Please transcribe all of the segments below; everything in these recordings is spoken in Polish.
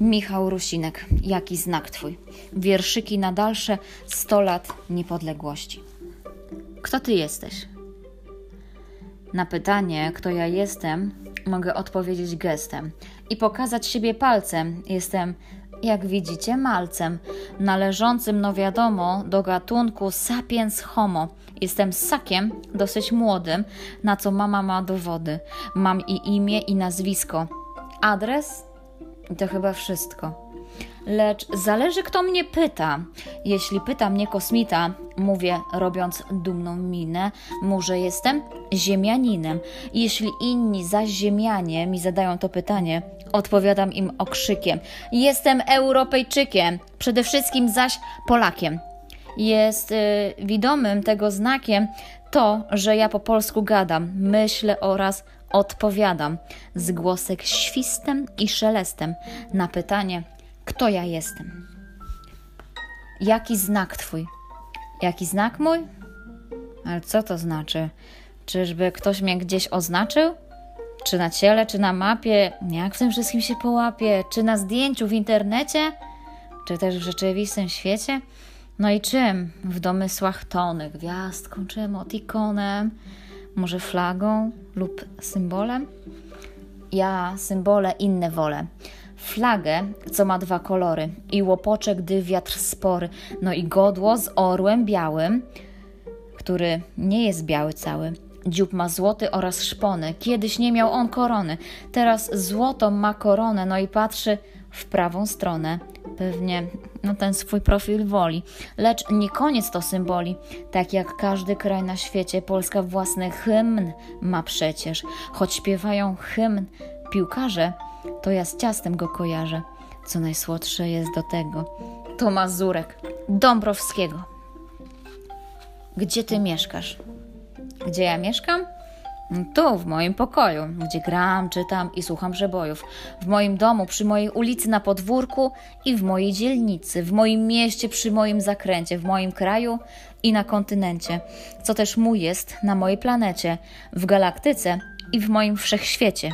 Michał Rusinek, jaki znak twój? Wierszyki na dalsze 100 lat niepodległości. Kto ty jesteś? Na pytanie, kto ja jestem, mogę odpowiedzieć gestem i pokazać siebie palcem. Jestem, jak widzicie, malcem, należącym, no wiadomo, do gatunku sapiens homo. Jestem ssakiem, dosyć młodym, na co mama ma dowody. Mam i imię, i nazwisko. Adres? To chyba wszystko. Lecz zależy, kto mnie pyta. Jeśli pyta mnie kosmita, mówię, robiąc dumną minę, może jestem ziemianinem. Jeśli inni zaś ziemianie mi zadają to pytanie, odpowiadam im okrzykiem. Jestem Europejczykiem, przede wszystkim zaś Polakiem. Jest y, widomym tego znakiem to, że ja po polsku gadam, myślę oraz odpowiadam z głosek świstem i szelestem na pytanie, kto ja jestem. Jaki znak twój? Jaki znak mój? Ale co to znaczy? Czyżby ktoś mnie gdzieś oznaczył? Czy na ciele, czy na mapie? Jak w tym wszystkim się połapie? Czy na zdjęciu w internecie? Czy też w rzeczywistym świecie? No i czym? W domysłach tony, gwiazdką czy emotikonem? Może flagą lub symbolem? Ja symbole inne wolę. Flagę, co ma dwa kolory, i łopocze, gdy wiatr spory, no i godło z orłem białym, który nie jest biały cały. Dziób ma złoty oraz szpony. Kiedyś nie miał on korony, teraz złotą ma koronę, no i patrzy w prawą stronę. Pewnie no, ten swój profil woli. Lecz nie koniec to symboli. Tak jak każdy kraj na świecie, Polska własny hymn ma przecież. Choć śpiewają hymn piłkarze, to ja z ciastem go kojarzę. Co najsłodsze jest do tego. To Mazurek, Dąbrowskiego. Gdzie ty mieszkasz? Gdzie ja mieszkam? Tu, w moim pokoju, gdzie gram, czytam i słucham przebojów. W moim domu, przy mojej ulicy na podwórku i w mojej dzielnicy, w moim mieście, przy moim zakręcie, w moim kraju i na kontynencie, co też mój jest na mojej planecie, w galaktyce i w moim wszechświecie.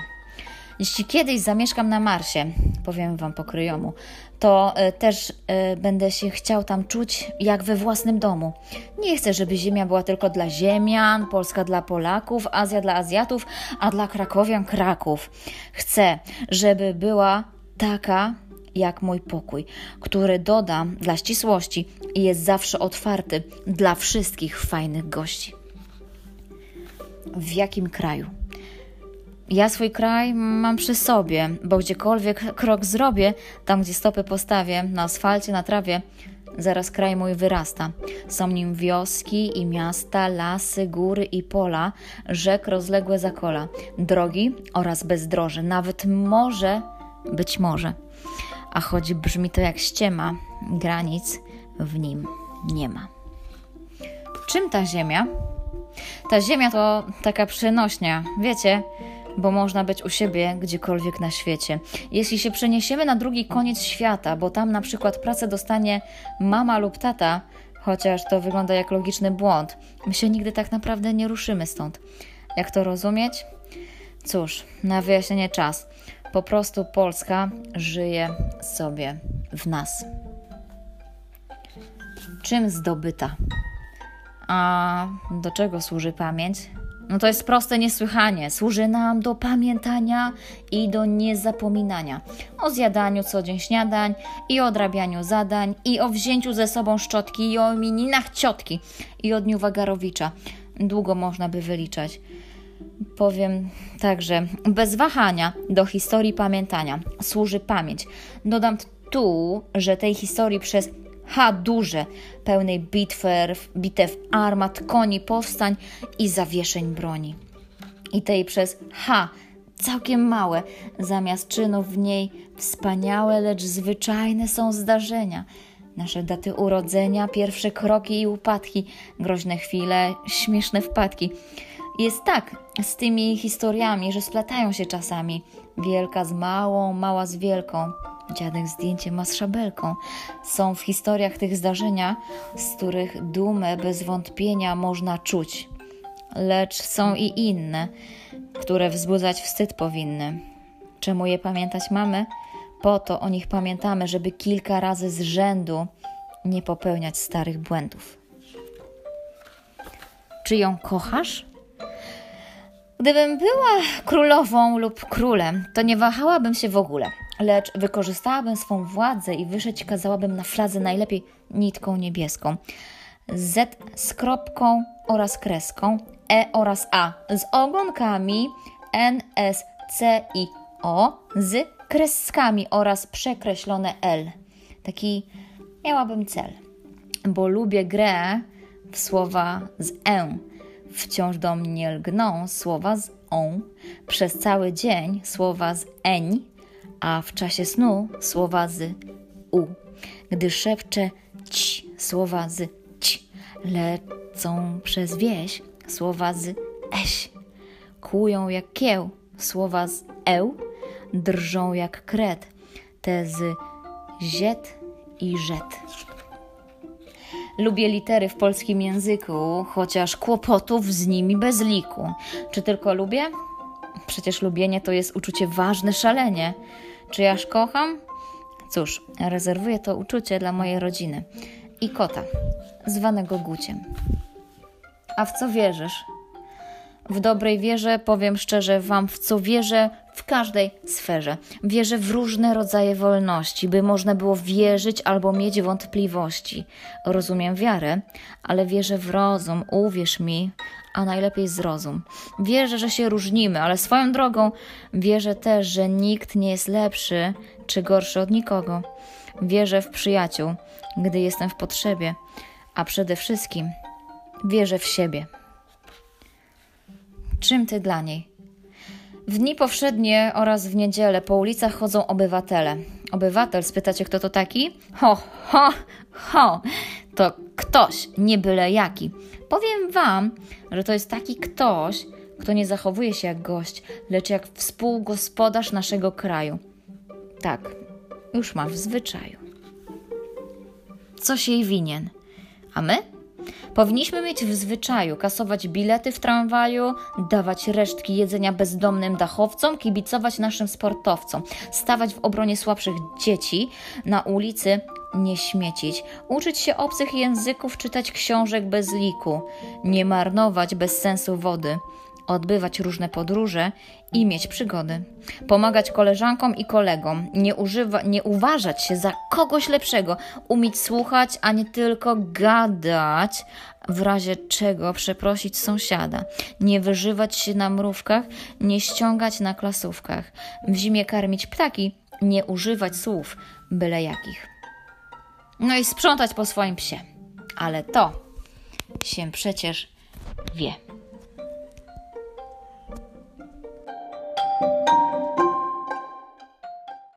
Jeśli kiedyś zamieszkam na Marsie, powiem Wam po kryjomu, to y, też y, będę się chciał tam czuć jak we własnym domu. Nie chcę, żeby Ziemia była tylko dla Ziemian, Polska dla Polaków, Azja dla Azjatów, a dla Krakowian Kraków. Chcę, żeby była taka jak mój pokój, który dodam dla ścisłości i jest zawsze otwarty dla wszystkich fajnych gości. W jakim kraju? Ja swój kraj mam przy sobie, bo gdziekolwiek krok zrobię, tam gdzie stopy postawię, na asfalcie, na trawie, zaraz kraj mój wyrasta. Są nim wioski i miasta, lasy, góry i pola, rzek rozległe zakola, drogi oraz bezdroże, nawet morze, być może. A choć brzmi to jak ściema, granic w nim nie ma. Czym ta ziemia? Ta ziemia to taka przenośnia, wiecie, bo można być u siebie gdziekolwiek na świecie. Jeśli się przeniesiemy na drugi koniec świata, bo tam na przykład pracę dostanie mama lub tata, chociaż to wygląda jak logiczny błąd, my się nigdy tak naprawdę nie ruszymy stąd. Jak to rozumieć? Cóż, na wyjaśnienie czas. Po prostu Polska żyje sobie w nas. Czym zdobyta? A do czego służy pamięć? No to jest proste niesłychanie. Służy nam do pamiętania i do niezapominania. O zjadaniu co dzień śniadań i o odrabianiu zadań i o wzięciu ze sobą szczotki i o imieninach ciotki i o dniu Wagarowicza. Długo można by wyliczać. Powiem także, bez wahania do historii pamiętania służy pamięć. Dodam tu, że tej historii przez H duże, pełnej bitwer, bitew armat, koni, powstań i zawieszeń broni. I tej przez H całkiem małe, zamiast czynów w niej wspaniałe, lecz zwyczajne są zdarzenia. Nasze daty urodzenia, pierwsze kroki i upadki, groźne chwile, śmieszne wpadki. Jest tak z tymi historiami, że splatają się czasami. Wielka z małą, mała z wielką. Dziadek zdjęcie ma z szabelką. Są w historiach tych zdarzenia, z których dumę bez wątpienia można czuć. Lecz są i inne, które wzbudzać wstyd powinny. Czemu je pamiętać mamy? Po to o nich pamiętamy, żeby kilka razy z rzędu nie popełniać starych błędów. Czy ją kochasz? Gdybym była królową lub królem, to nie wahałabym się w ogóle, lecz wykorzystałabym swą władzę i wyszyć kazałabym na fladze najlepiej nitką niebieską. Z z kropką oraz kreską, E oraz A z ogonkami, N, S, C i O z kreskami oraz przekreślone L. Taki miałabym cel, bo lubię grę w słowa z E. Wciąż do mnie lgną słowa z on, przez cały dzień słowa z eń, a w czasie snu słowa z u. Gdy szepczę ć, słowa z ć, lecą przez wieś słowa z eś, kłują jak kieł słowa z eł, drżą jak kret, te z ziet i rzet. Lubię litery w polskim języku, chociaż kłopotów z nimi bez liku. Czy tylko lubię? Przecież lubienie to jest uczucie ważne szalenie. Czy jaż kocham? Cóż, rezerwuję to uczucie dla mojej rodziny i kota, zwanego Guciem. A w co wierzysz? W dobrej wierze, powiem szczerze, wam w co wierzę w każdej sferze. Wierzę w różne rodzaje wolności, by można było wierzyć albo mieć wątpliwości. Rozumiem wiarę, ale wierzę w rozum, uwierz mi, a najlepiej zrozum. Wierzę, że się różnimy, ale swoją drogą wierzę też, że nikt nie jest lepszy czy gorszy od nikogo. Wierzę w przyjaciół, gdy jestem w potrzebie, a przede wszystkim wierzę w siebie. Czym ty dla niej? W dni powszednie oraz w niedzielę po ulicach chodzą obywatele. Obywatel, spytacie, kto to taki? Ho, ho, ho! To ktoś, nie byle jaki. Powiem wam, że to jest taki ktoś, kto nie zachowuje się jak gość, lecz jak współgospodarz naszego kraju. Tak, już ma w zwyczaju. Coś jej winien. A my? Powinniśmy mieć w zwyczaju kasować bilety w tramwaju, dawać resztki jedzenia bezdomnym dachowcom, kibicować naszym sportowcom, stawać w obronie słabszych dzieci na ulicy, nie śmiecić, uczyć się obcych języków, czytać książek bez liku, nie marnować bez sensu wody odbywać różne podróże i mieć przygody. Pomagać koleżankom i kolegom, nie, używa, nie uważać się za kogoś lepszego, umieć słuchać, a nie tylko gadać, w razie czego przeprosić sąsiada, nie wyżywać się na mrówkach, nie ściągać na klasówkach, w zimie karmić ptaki, nie używać słów byle jakich. No i sprzątać po swoim psie. Ale to się przecież wie.